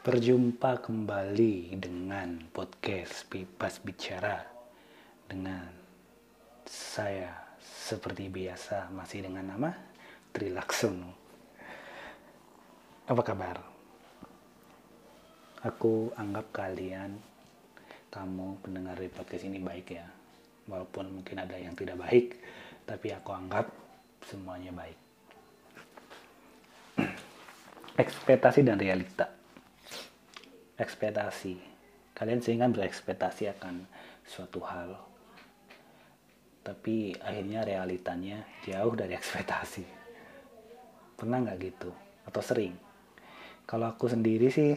Berjumpa kembali dengan podcast Bebas Bicara dengan saya seperti biasa masih dengan nama Trilaksono. Apa kabar? Aku anggap kalian kamu pendengar di podcast ini baik ya. Walaupun mungkin ada yang tidak baik, tapi aku anggap semuanya baik. Ekspektasi dan realita ekspektasi. Kalian sering kan berekspektasi akan suatu hal. Tapi akhirnya realitanya jauh dari ekspektasi. Pernah nggak gitu? Atau sering? Kalau aku sendiri sih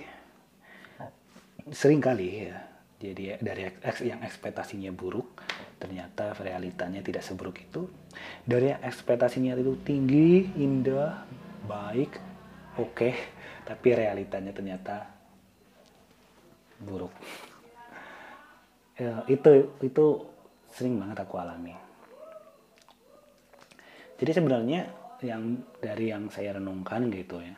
sering kali ya. Jadi dari yang ekspektasinya buruk, ternyata realitanya tidak seburuk itu. Dari yang ekspektasinya itu tinggi, indah, baik, oke, okay, tapi realitanya ternyata buruk. Ya, itu itu sering banget aku alami. Jadi sebenarnya yang dari yang saya renungkan gitu ya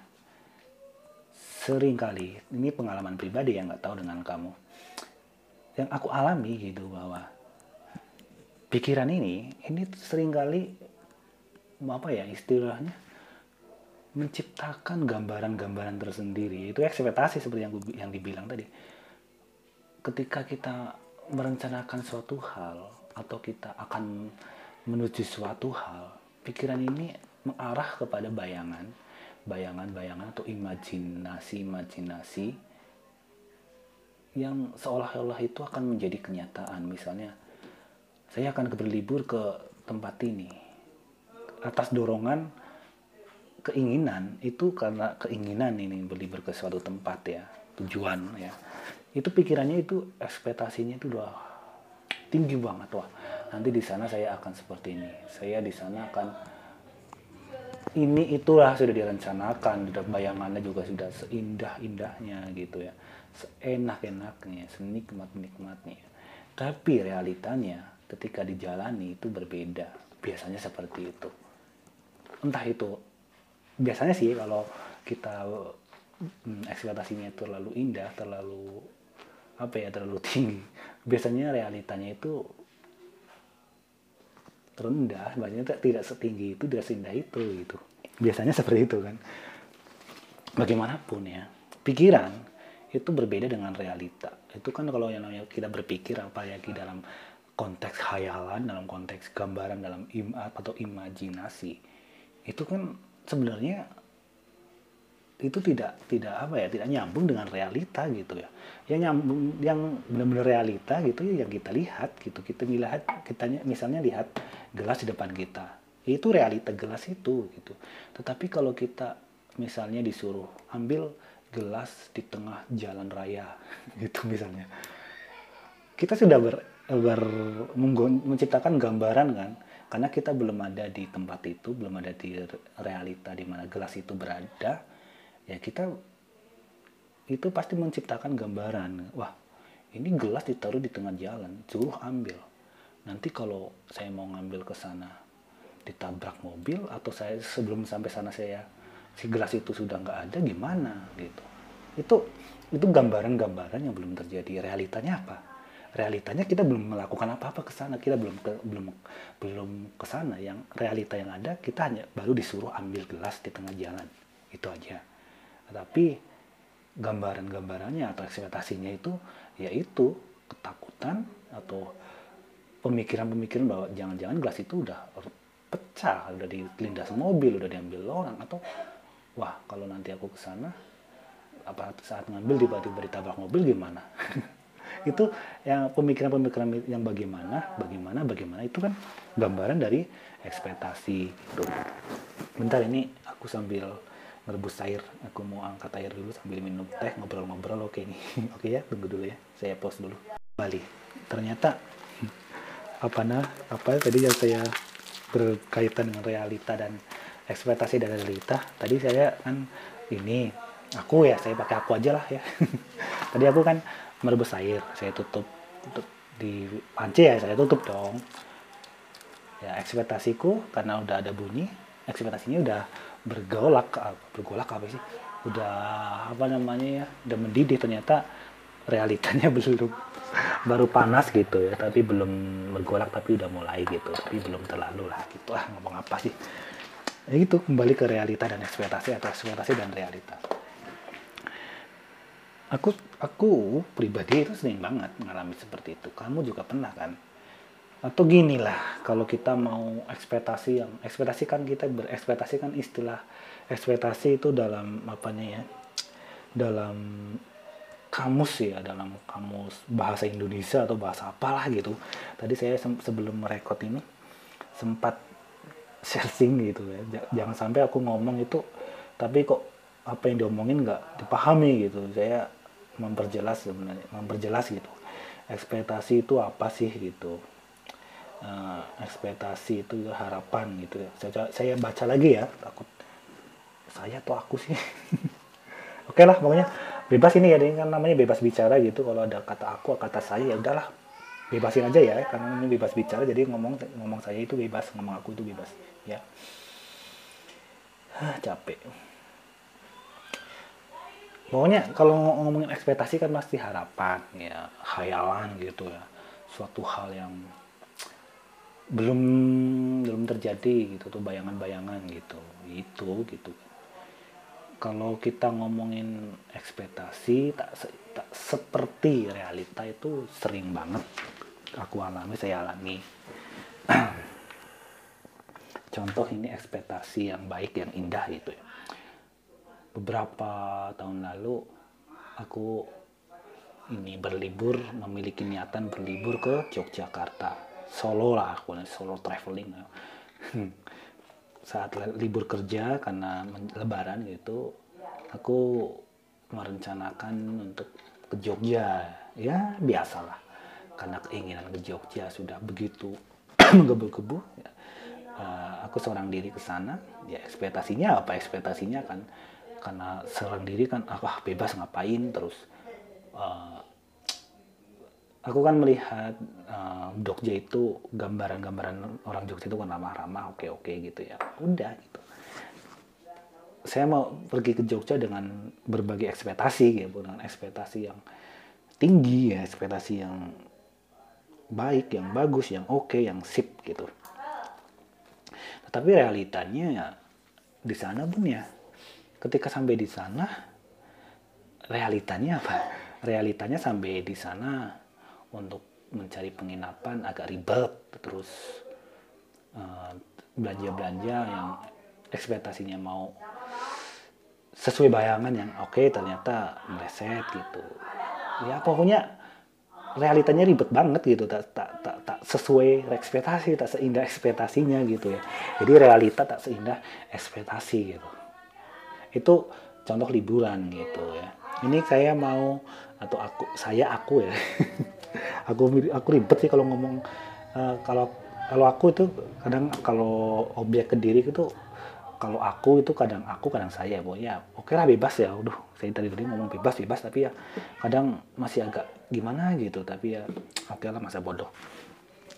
sering kali ini pengalaman pribadi yang nggak tahu dengan kamu yang aku alami gitu bahwa pikiran ini ini sering kali apa ya istilahnya menciptakan gambaran-gambaran tersendiri. Itu ekspektasi seperti yang yang dibilang tadi ketika kita merencanakan suatu hal atau kita akan menuju suatu hal, pikiran ini mengarah kepada bayangan, bayangan-bayangan atau imajinasi-imajinasi yang seolah-olah itu akan menjadi kenyataan. Misalnya, saya akan berlibur ke tempat ini atas dorongan keinginan itu karena keinginan ini berlibur ke suatu tempat ya tujuan ya itu pikirannya itu ekspektasinya itu udah tinggi banget wah nanti di sana saya akan seperti ini. Saya di sana akan ini itulah sudah direncanakan sudah bayangannya juga sudah seindah indahnya gitu ya. Seenak enaknya senikmat nikmatnya tapi realitanya ketika dijalani itu berbeda. Biasanya seperti itu. Entah itu biasanya sih kalau kita hmm, ekspektasinya terlalu indah terlalu apa ya terlalu tinggi. Biasanya realitanya itu rendah biasanya tidak setinggi itu tidak seindah itu gitu. Biasanya seperti itu kan. Bagaimanapun ya pikiran itu berbeda dengan realita. Itu kan kalau yang namanya kita berpikir apa ya di dalam konteks khayalan dalam konteks gambaran dalam im atau imajinasi itu kan sebenarnya itu tidak tidak apa ya tidak nyambung dengan realita gitu ya. Yang nyambung yang benar-benar realita gitu ya yang kita lihat gitu. Kita melihat kita misalnya lihat gelas di depan kita. Itu realita gelas itu gitu. Tetapi kalau kita misalnya disuruh ambil gelas di tengah jalan raya gitu misalnya. Kita sudah ber, ber menciptakan gambaran kan karena kita belum ada di tempat itu belum ada di realita di mana gelas itu berada ya kita itu pasti menciptakan gambaran. Wah ini gelas ditaruh di tengah jalan suruh ambil. Nanti kalau saya mau ngambil ke sana ditabrak mobil atau saya sebelum sampai sana saya si gelas itu sudah nggak ada gimana gitu. Itu itu gambaran-gambaran yang belum terjadi. Realitanya apa? Realitanya kita belum melakukan apa-apa ke sana. Kita belum ke, belum belum ke sana. Yang realita yang ada kita hanya baru disuruh ambil gelas di tengah jalan. Itu aja tapi gambaran-gambarannya atau ekspektasinya itu yaitu ketakutan atau pemikiran-pemikiran bahwa jangan-jangan gelas itu udah pecah, udah dilindas mobil, udah diambil orang atau wah kalau nanti aku ke sana apa saat ngambil tiba-tiba ditabrak mobil gimana? itu yang pemikiran-pemikiran yang bagaimana, bagaimana, bagaimana itu kan gambaran dari ekspektasi. Bentar ini aku sambil merebus air. Aku mau angkat air dulu sambil minum teh ngobrol-ngobrol. Oke nih. Oke ya tunggu dulu ya. Saya pause dulu. Kembali ternyata apa nah apa tadi yang saya berkaitan dengan realita dan ekspektasi dari realita tadi saya kan ini aku ya saya pakai aku aja lah ya. Tadi aku kan merebus air saya tutup, tutup di panci ya saya tutup dong. Ya ekspektasiku karena udah ada bunyi ekspektasinya udah bergolak bergolak apa sih? Udah apa namanya ya? Udah mendidih ternyata realitanya belum baru panas gitu ya. Tapi belum bergolak tapi udah mulai gitu. Tapi belum terlalu lah gitu lah ngomong apa sih. Ya gitu kembali ke realita dan ekspektasi atau ekspektasi dan realita. Aku aku pribadi itu sering banget mengalami seperti itu. Kamu juga pernah kan atau gini lah kalau kita mau ekspektasi yang ekspektasi kan kita berekspektasi kan istilah ekspektasi itu dalam apanya ya dalam kamus ya dalam kamus bahasa Indonesia atau bahasa apalah gitu. Tadi saya sebelum merekod ini sempat searching gitu ya jangan sampai aku ngomong itu tapi kok apa yang diomongin nggak dipahami gitu. Saya memperjelas sebenarnya memperjelas gitu ekspektasi itu apa sih gitu uh, ekspektasi itu harapan gitu. Ya saya, saya baca lagi ya. Takut saya atau aku sih? Oke okay lah pokoknya bebas ini ya. Ini kan namanya bebas bicara gitu. Kalau ada kata aku kata saya ya udahlah. Bebasin aja ya karena ini bebas bicara. Jadi ngomong ngomong saya itu bebas ngomong aku itu bebas ya. Ah, capek. Pokoknya kalau ngomongin ekspektasi kan pasti harapan ya. Khayalan gitu ya. Suatu hal yang belum belum terjadi gitu tuh bayangan-bayangan gitu. Itu gitu. Kalau kita ngomongin ekspektasi tak, tak seperti realita itu sering banget aku alami saya alami. Contoh ini ekspektasi yang baik yang indah itu ya. Beberapa tahun lalu aku ini berlibur memiliki niatan berlibur ke Yogyakarta Solo lah aku Solo traveling. Saat libur kerja karena lebaran gitu aku merencanakan untuk ke Jogja. Ya biasalah. Karena keinginan ke Jogja sudah begitu menggebu-gebu ya. uh, aku seorang diri ke sana. Ya ekspektasinya apa? Ekspektasinya kan karena seorang diri kan ah bebas ngapain? Terus uh, aku kan melihat uh, Jogja itu gambaran-gambaran orang Jogja itu kan ramah-ramah, oke-oke gitu ya. Udah gitu. Saya mau pergi ke Jogja dengan berbagai ekspektasi gitu, dengan ekspektasi yang tinggi ya, ekspektasi yang baik, yang bagus, yang oke, yang sip gitu. Tetapi realitanya ya di sana pun ya, ketika sampai di sana, realitanya apa? Realitanya sampai di sana untuk mencari penginapan agak ribet terus eh, belanja-belanja uh, yang ekspektasinya mau sesuai bayangan yang oke okay, ternyata meleset gitu. Ya pokoknya realitanya ribet banget gitu tak tak tak, tak sesuai ekspektasi tak seindah ekspektasinya gitu ya. Jadi realita tak seindah ekspektasi gitu. Itu contoh liburan gitu ya. Ini saya mau atau aku saya aku ya. Aku aku ribet sih kalau ngomong uh, kalau kalau aku itu kadang kalau objek ke diri itu kalau aku itu kadang aku kadang saya pokoknya oke okay lah bebas ya. Udah saya tadi tadi ngomong bebas bebas tapi ya kadang masih agak gimana gitu tapi ya oke okay lah masa bodoh.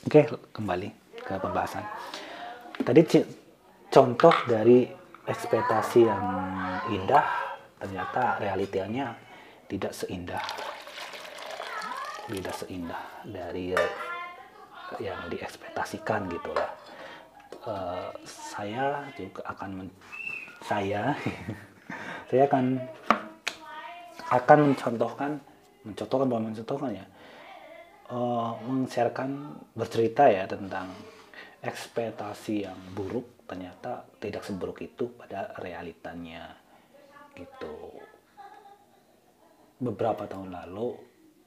Oke kembali ke pembahasan. Tadi contoh dari ekspektasi yang indah ternyata realitanya tidak seindah. Tidak seindah dari yang diekspektasikan gitu lah. Uh, saya juga akan men saya saya akan akan mencontohkan mencontohkan bahwa mencontohkan ya uh, meng-sharekan bercerita ya tentang ekspektasi yang buruk. Ternyata tidak seburuk itu pada realitanya gitu beberapa tahun lalu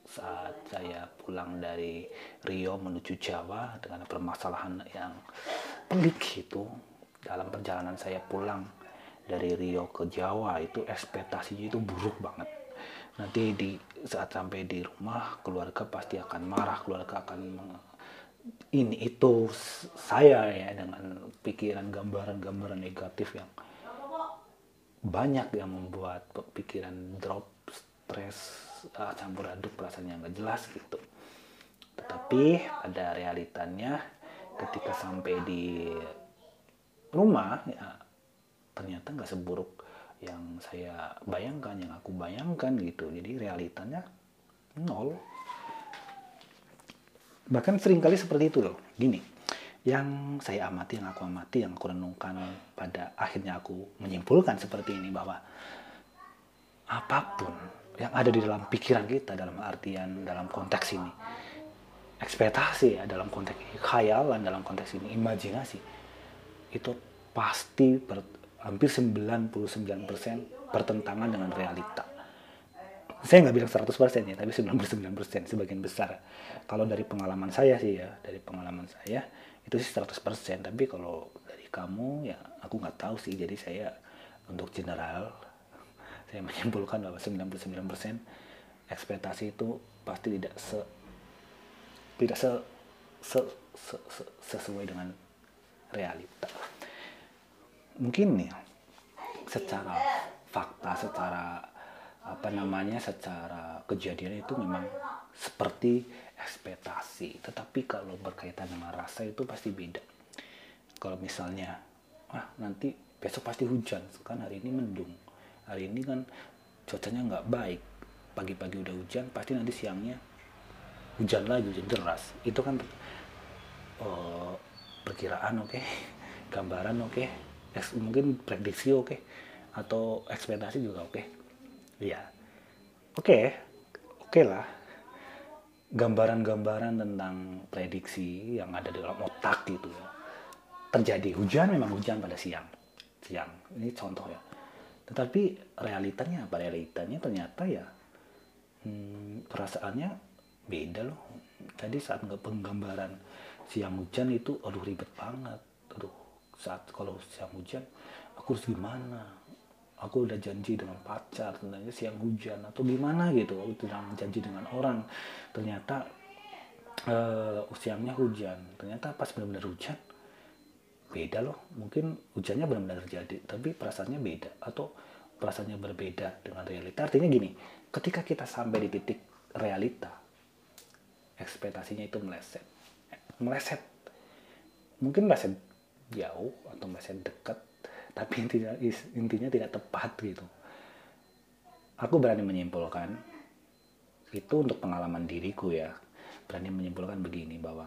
saat saya pulang dari Rio menuju Jawa dengan permasalahan yang pelik itu dalam perjalanan saya pulang dari Rio ke Jawa itu ekspektasinya itu buruk banget. Nanti di saat sampai di rumah keluarga pasti akan marah keluarga akan ini itu saya ya dengan pikiran gambaran-gambaran negatif yang banyak yang membuat pikiran drop stres uh, campur aduk perasaan yang gak jelas gitu. Tetapi ada realitanya ketika sampai di rumah ya ternyata nggak seburuk yang saya bayangkan yang aku bayangkan gitu. Jadi realitanya nol. Bahkan sering kali seperti itu loh. Gini yang saya amati yang aku amati yang aku renungkan pada akhirnya aku menyimpulkan seperti ini bahwa apa pun yang ada di dalam pikiran kita dalam artian dalam konteks ini. Ekspektasi ya dalam konteks ini, khayalan dalam konteks ini. Imajinasi. Itu pasti ber, hampir 99% bertentangan dengan realita. Saya nggak bilang 100% ya tapi 99% sebagian besar. Kalau dari pengalaman saya sih ya dari pengalaman saya itu sih 100% tapi kalau dari kamu ya aku nggak tahu sih. Jadi saya untuk general saya menyimpulkan bahwa 99% ekspektasi itu pasti tidak se tidak se, se, se, se sesuai dengan realita. Mungkin nih secara fakta secara apa namanya secara kejadian itu memang seperti ekspektasi. Tetapi kalau berkaitan dengan rasa itu pasti beda. Kalau misalnya ah nanti besok pasti hujan kan hari ini mendung hari ini kan cuacanya nggak baik pagi-pagi udah hujan pasti nanti siangnya hujan lagi hujan deras itu kan uh, perkiraan oke okay? gambaran oke okay? mungkin prediksi oke okay? atau ekspektasi juga oke okay? ya oke okay. oke okay lah gambaran-gambaran tentang prediksi yang ada dalam otak gitu ya terjadi hujan memang hujan pada siang siang ini contoh ya tetapi realitanya apa? Realitanya ternyata ya hmm, perasaannya beda loh. Tadi saat nggak penggambaran siang hujan itu aduh ribet banget. Aduh saat kalau siang hujan aku harus gimana? Aku udah janji dengan pacar tentang siang hujan atau gimana gitu. Aku udah janji dengan orang. Ternyata uh, siangnya hujan. Ternyata pas benar-benar hujan beda loh. Mungkin hujannya benar-benar terjadi tapi perasaannya beda atau perasaannya berbeda dengan realita. Artinya gini ketika kita sampai di titik realita ekspektasinya itu meleset. Meleset. Mungkin meleset jauh atau meleset dekat tapi intinya intinya tidak tepat gitu. Aku berani menyimpulkan itu untuk pengalaman diriku ya berani menyimpulkan begini bahwa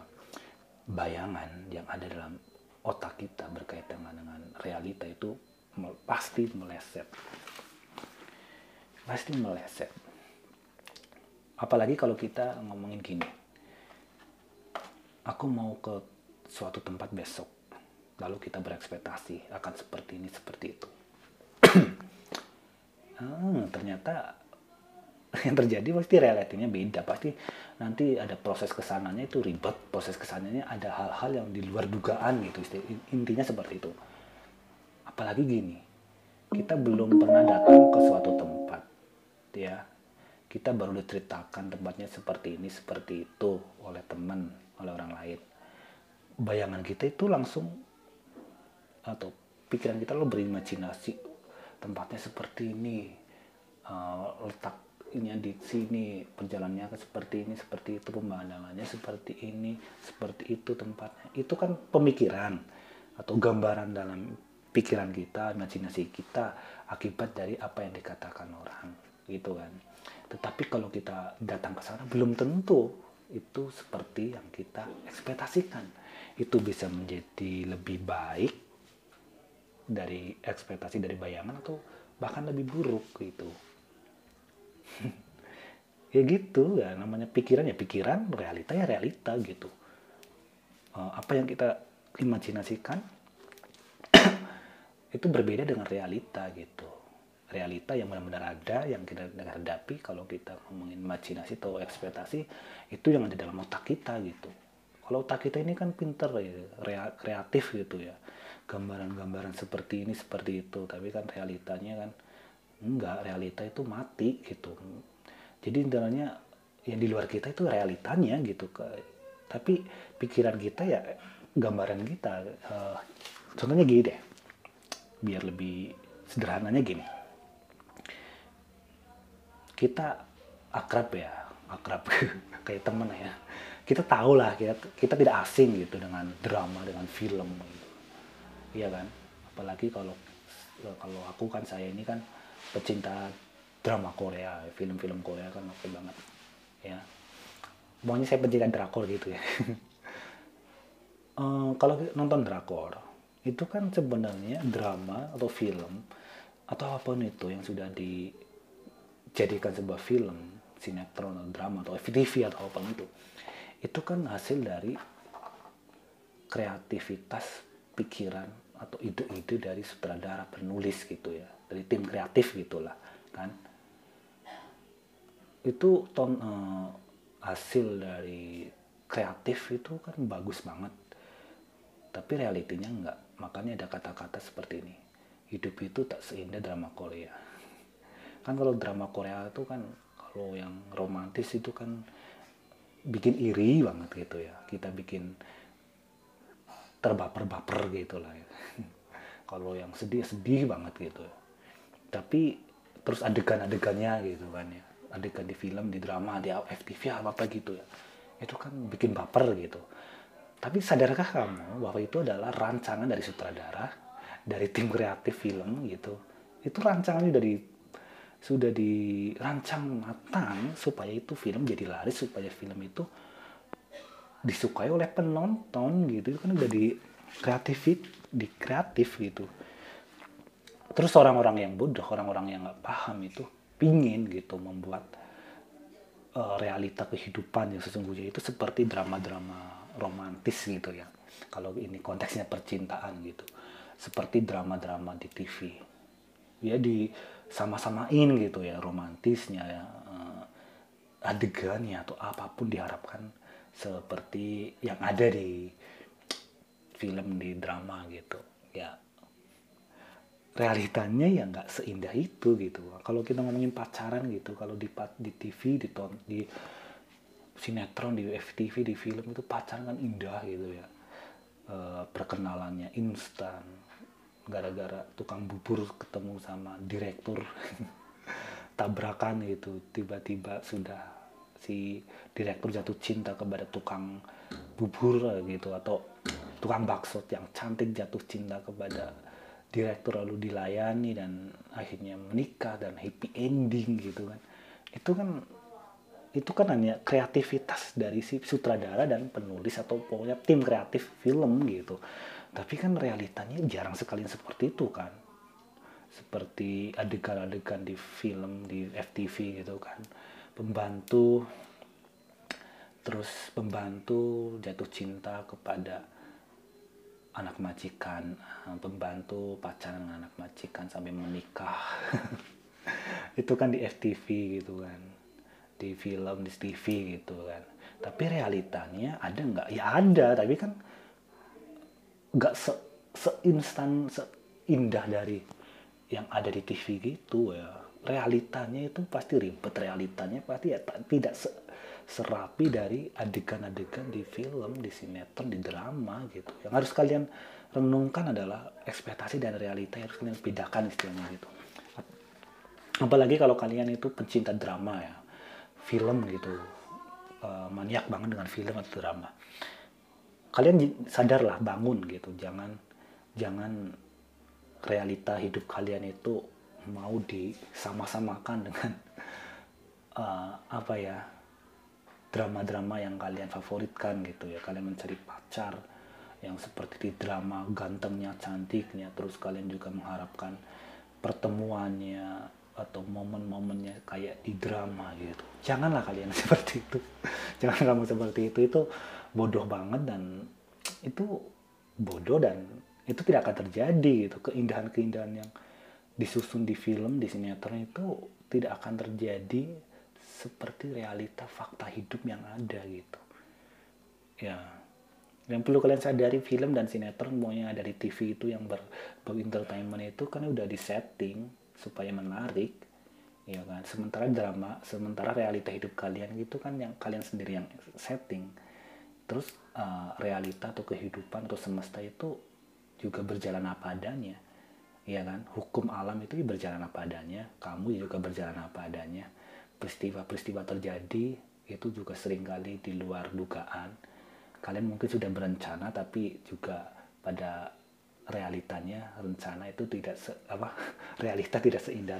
bayangan yang ada dalam otak kita berkaitan dengan realita itu pasti meleset. Pasti meleset. Apalagi kalau kita ngomongin gini. Aku mau ke suatu tempat besok lalu kita berekspektasi akan seperti ini seperti itu. Hmm, ternyata yang terjadi pasti realitinya beda. Pasti nanti ada proses ke sananya itu ribet proses ke sananya ada hal-hal yang di luar dugaan gitu intinya seperti itu. Apalagi gini kita belum pernah datang ke suatu tempat ya. Kita baru diceritakan tempatnya seperti ini seperti itu oleh teman oleh orang lain. Bayangan kita itu langsung atau pikiran kita lo berimajinasi tempatnya seperti ini uh, letak ini di sini perjalanannya seperti ini seperti itu pemandangannya seperti ini seperti itu tempatnya. Itu kan pemikiran atau gambaran dalam pikiran kita imajinasi kita akibat dari apa yang dikatakan orang gitu kan. Tetapi kalau kita datang ke sana belum tentu itu seperti yang kita ekspektasikan. Itu bisa menjadi lebih baik dari ekspektasi dari bayangan atau bahkan lebih buruk gitu ya gitu ya namanya pikiran ya pikiran realita ya realita gitu. Uh, apa yang kita imajinasikan itu berbeda dengan realita gitu. Realita yang benar-benar ada yang kita hadapi kalau kita ngomongin imajinasi atau ekspektasi itu yang ada dalam otak kita gitu. Kalau otak kita ini kan pinter ya kreatif gitu ya. Gambaran-gambaran seperti ini seperti itu. Tapi kan realitanya kan enggak realita itu mati gitu. Jadi intinya yang di luar kita itu realitanya gitu tapi pikiran kita ya gambaran kita uh, contohnya gini deh. Biar lebih sederhananya gini. Kita akrab ya akrab. Kayak temen ya. Kita tahu lah kita kita tidak asing gitu dengan drama dengan film gitu. Iya kan? Apalagi kalau kalau aku kan saya ini kan pecinta drama Korea film-film Korea kan oke banget ya. Pokoknya saya pecinta drakor gitu ya. Uh, kalau nonton drakor itu kan sebenarnya drama atau film atau apa pun itu yang sudah dijadikan sebuah film sinetron atau drama atau FTV atau apa itu itu kan hasil dari kreativitas pikiran atau ide-ide dari sutradara penulis gitu ya dari tim kreatif gitulah kan. Itu ton uh, hasil dari kreatif itu kan bagus banget tapi realitinya enggak. Makanya ada kata-kata seperti ini hidup itu tak seindah drama Korea. Kan kalau drama Korea itu kan kalau yang romantis itu kan bikin iri banget gitu ya. Kita bikin terbaper-baper gitu lah ya. kalau yang sedih sedih banget gitu. Tapi terus adegan-adegannya gitu kan ya. Adegan di film di drama di FTV apa apa gitu ya. Itu kan bikin baper gitu. Tapi sadarkah kamu bahwa itu adalah rancangan dari sutradara dari tim kreatif film gitu? Itu rancangannya dari sudah dirancang matang supaya itu film jadi laris supaya film itu disukai oleh penonton gitu. Itu kan udah di kreatif di kreatif gitu. Terus orang-orang yang bodoh orang-orang yang nggak paham itu pingin gitu membuat uh, realita kehidupan yang sesungguhnya itu seperti drama-drama romantis gitu ya. Kalau ini konteksnya percintaan gitu. Seperti drama-drama di TV ya di sama-samain gitu ya romantisnya ya adegannya atau apa pun diharapkan seperti yang ada di film di drama gitu. Ya realitanya ya nggak seindah itu gitu. Kalau kita ngomongin pacaran gitu kalau di di TV di ton di sinetron di FTV di film itu pacaran kan indah gitu ya. E, perkenalannya instan. Gara-gara tukang bubur ketemu sama direktur tabrakan gitu tiba-tiba sudah si direktur jatuh cinta kepada tukang bubur gitu atau tukang bakso yang cantik jatuh cinta kepada direktur lalu dilayani dan akhirnya menikah dan happy ending gitu kan. Itu kan itu kan hanya kreativitas dari si sutradara dan penulis atau pokoknya tim kreatif film gitu. Tapi kan realitanya jarang sekali seperti itu kan. Seperti adegan-adegan di film di FTV gitu kan pembantu terus pembantu jatuh cinta kepada anak majikan pembantu pacaran dengan anak majikan sampai menikah. Itu kan di FTV gitu kan di film di TV gitu kan. Tapi realitanya ada nggak? Ya ada tapi kan nggak se seinstan seindah dari yang ada di TV gitu ya realitanya itu pasti ribet realitanya pasti ya tidak se serapi dari adegan-adegan di film di sinetron di drama gitu. Yang harus kalian renungkan adalah ekspektasi dan realita yang harus kalian bedakan istilahnya gitu. Apalagi kalau kalian itu pencinta drama ya film gitu. Uh, maniak banget dengan film atau drama. Kalian sadarlah bangun gitu. Jangan jangan realita hidup kalian itu mau disama-samakan dengan uh, apa ya drama-drama yang kalian favoritkan gitu ya. Kalian mencari pacar yang seperti di drama gantengnya cantiknya terus kalian juga mengharapkan pertemuannya atau momen-momennya kayak di drama gitu. Janganlah kalian seperti itu. Jangan kamu seperti itu. Itu bodoh banget dan itu bodoh dan itu tidak akan terjadi gitu. Keindahan-keindahan yang disusun di film di sinetron itu tidak akan terjadi seperti realita fakta hidup yang ada gitu. Ya. Yang perlu kalian sadari film dan sinetron semuanya dari TV itu yang ber, ber entertainment itu kan udah disetting supaya menarik ya kan? Sementara drama sementara realita hidup kalian gitu kan yang kalian sendiri yang setting. Terus uh, realita atau kehidupan atau semesta itu juga berjalan apa adanya ya kan? Hukum alam itu berjalan apa adanya kamu juga berjalan apa adanya. Peristiwa-peristiwa terjadi itu juga sering kali di luar dugaan. Kalian mungkin sudah berencana tapi juga pada realitanya rencana itu tidak se, apa realita tidak seindah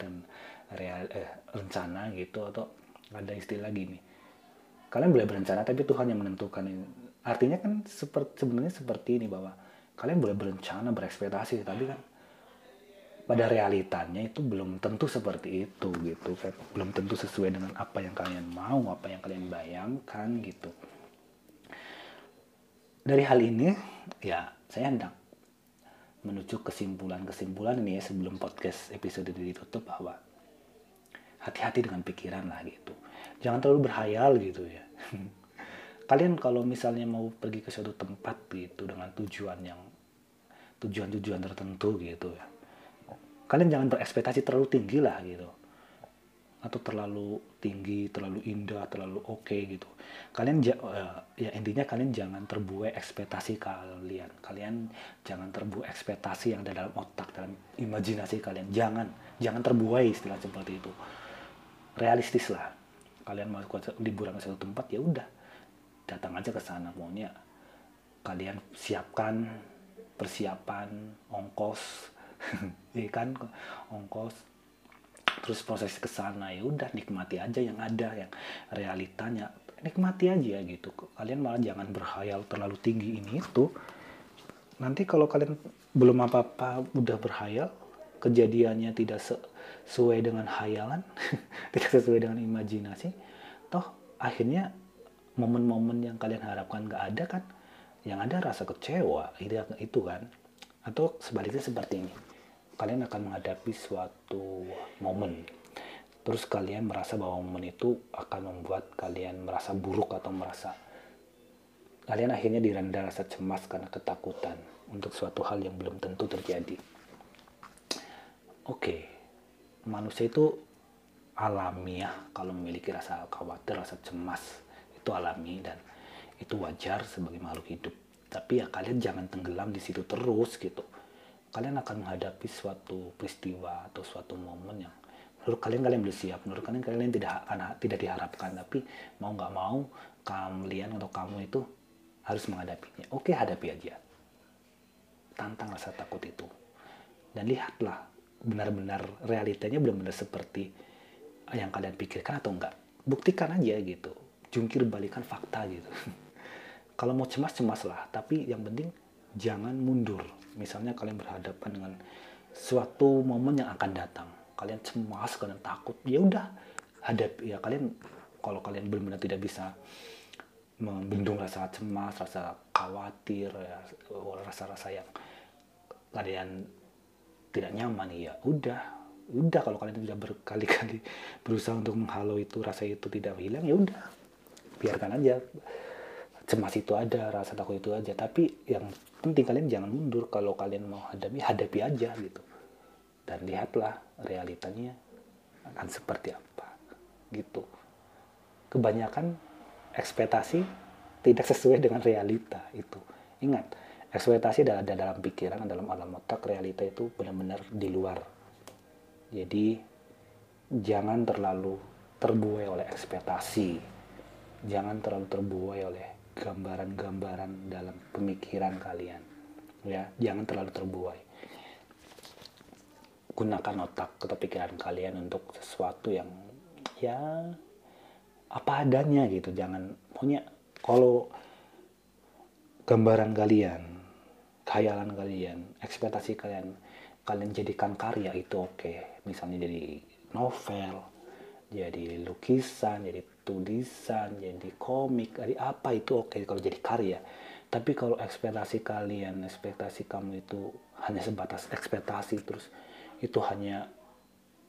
real, eh, rencana gitu atau ada istilah gini kalian boleh berencana tapi Tuhan yang menentukan artinya kan seperti sebenarnya seperti ini bahwa kalian boleh berencana berekspektasi tapi kan pada realitanya itu belum tentu seperti itu gitu kan belum tentu sesuai dengan apa yang kalian mau apa yang kalian bayangkan gitu. Dari hal ini ya saya hendak menuju kesimpulan-kesimpulan ini ya sebelum podcast episode ini ditutup bahwa hati-hati dengan pikiran lah gitu. Jangan terlalu berhayal gitu ya. Kalian kalau misalnya mau pergi ke suatu tempat gitu dengan tujuan yang tujuan-tujuan tertentu gitu ya kalian jangan berekspektasi terlalu tinggi lah gitu atau terlalu tinggi, terlalu indah, terlalu oke okay, gitu. Kalian uh, ya intinya kalian jangan terbuai ekspektasi kalian. Kalian jangan terbuai ekspektasi yang ada dalam otak, dalam imajinasi kalian. Jangan, jangan terbuai istilah seperti itu. Realistis lah. Kalian mau liburan ke satu tempat ya udah, datang aja ke sana maunya. Kalian siapkan persiapan ongkos ya kan? Ongkos. Terus proses ke sana ya udah nikmati aja yang ada yang realitanya. Nikmati aja gitu. Kalian malah jangan berhayal terlalu tinggi ini itu. Nanti kalau kalian belum apa-apa udah berhayal kejadiannya tidak sesuai dengan hayalan tidak sesuai dengan imajinasi toh akhirnya momen-momen yang kalian harapkan gak ada kan? Yang ada rasa kecewa itu kan? Atau sebaliknya seperti ini kalian akan menghadapi suatu momen. Terus kalian merasa bahwa momen itu akan membuat kalian merasa buruk atau merasa kalian akhirnya direnda rasa cemas karena ketakutan untuk suatu hal yang belum tentu terjadi. Oke manusia itu alamiah. Kalau memiliki rasa khawatir rasa cemas itu alami dan itu wajar sebagai makhluk hidup. Tapi ya kalian jangan tenggelam di situ terus gitu kalian akan menghadapi suatu peristiwa atau suatu momen yang menurut kalian kalian belum siap. Menurut kalian kalian tidak akan tidak diharapkan. Tapi mau nggak mau kalian atau kamu itu harus menghadapinya. Oke hadapi aja. Tantang rasa takut itu. Dan lihatlah benar-benar realitanya benar-benar seperti yang kalian pikirkan atau enggak buktikan aja gitu. Jungkir balikan fakta gitu. Kalau mau cemas cemas lah tapi yang penting jangan mundur. Misalnya kalian berhadapan dengan suatu momen yang akan datang, kalian cemas, kalian takut, ya udah hadapi ya kalian kalau kalian benar-benar tidak bisa membendung rasa cemas, rasa khawatir, ya, rasa-rasa yang kalian tidak nyaman ya udah. Udah kalau kalian sudah berkali-kali berusaha untuk menghalau itu rasa itu tidak hilang ya udah. Biarkan aja cemas itu ada rasa takut itu aja. Tapi yang penting kalian jangan mundur kalau kalian mau hadapi hadapi aja gitu. Dan lihatlah realitanya akan seperti apa gitu. Kebanyakan ekspektasi tidak sesuai dengan realita itu. Ingat ekspektasi ada dalam pikiran dalam alam otak realita itu benar-benar di luar. Jadi jangan terlalu terbuai oleh ekspektasi. Jangan terlalu terbuai oleh gambaran-gambaran dalam pemikiran kalian. Ya jangan terlalu terbuai. Gunakan otak atau pikiran kalian untuk sesuatu yang ya apa adanya gitu. Jangan punya kalau gambaran kalian khayalan kalian ekspektasi kalian kalian jadikan karya itu oke. Okay. misalnya jadi novel jadi lukisan jadi tulisan, jadi komik, jadi apa itu oke kalau jadi karya. Tapi kalau ekspektasi kalian, ekspektasi kamu itu hanya sebatas ekspektasi terus itu hanya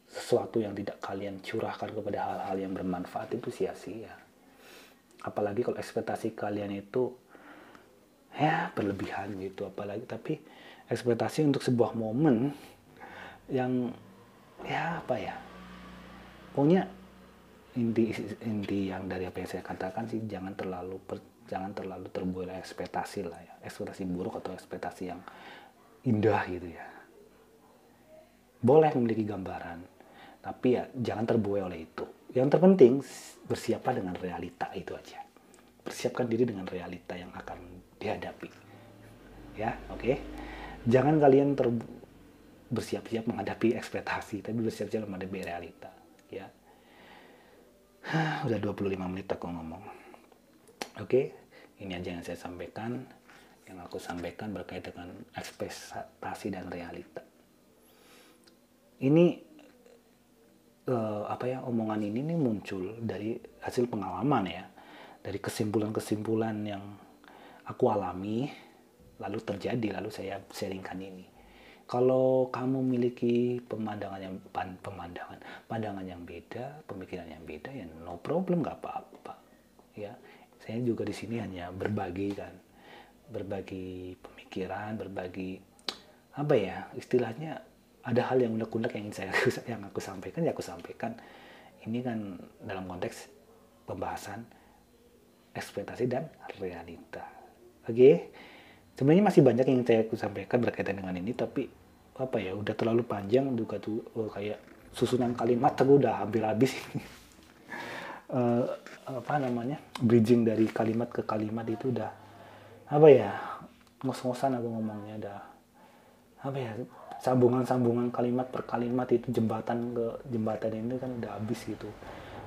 sesuatu yang tidak kalian curahkan kepada hal-hal yang bermanfaat itu sia-sia. Apalagi kalau ekspektasi kalian itu ya berlebihan gitu apalagi tapi ekspektasi untuk sebuah momen yang ya apa ya pokoknya inti inti yang dari apa yang saya katakan sih jangan terlalu per, jangan terlalu terbuai ekspektasi lah ya. Ekspektasi buruk atau ekspektasi yang indah gitu ya. Boleh memiliki gambaran tapi ya jangan terbuai oleh itu. Yang terpenting bersiaplah dengan realita itu aja. Persiapkan diri dengan realita yang akan dihadapi. Ya oke? Okay? jangan kalian ter bersiap-siap menghadapi ekspektasi tapi bersiap-siap menghadapi realita ya udah 25 menit aku ngomong. Oke ini aja yang saya sampaikan. Yang aku sampaikan berkait dengan ekspektasi dan realita. Ini uh, apa ya omongan ini nih muncul dari hasil pengalaman ya. Dari kesimpulan-kesimpulan yang aku alami lalu terjadi lalu saya sharingkan ini kalau kamu memiliki pemandangan yang pemandangan pandangan yang beda pemikiran yang beda ya no problem nggak apa-apa. Ya saya juga di sini hanya berbagi kan berbagi pemikiran berbagi apa ya istilahnya ada hal yang unek-unek yang ingin saya yang aku sampaikan ya aku sampaikan. Ini kan dalam konteks pembahasan ekspektasi dan realita. Oke? okay? Sebenarnya masih banyak yang saya aku sampaikan berkaitan dengan ini tapi apa ya udah terlalu panjang juga tuh oh, kayak susunan kalimat aku udah hampir habis uh, apa namanya bridging dari kalimat ke kalimat itu udah apa ya ngos-ngosan aku ngomongnya udah apa ya sambungan-sambungan kalimat per kalimat itu jembatan ke jembatan ini kan udah habis gitu.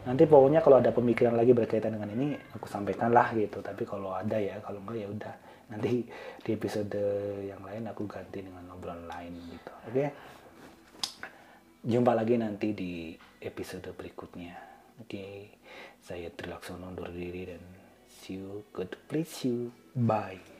Nanti pokoknya kalau ada pemikiran lagi berkaitan dengan ini aku sampaikan lah gitu. Tapi kalau ada ya kalau enggak ya udah nanti di episode yang lain aku ganti dengan obrolan lain gitu. Oke? Okay? jumpa lagi nanti di episode berikutnya. Oke? Okay? saya Trilaksono undur diri dan see you. Good please you. Bye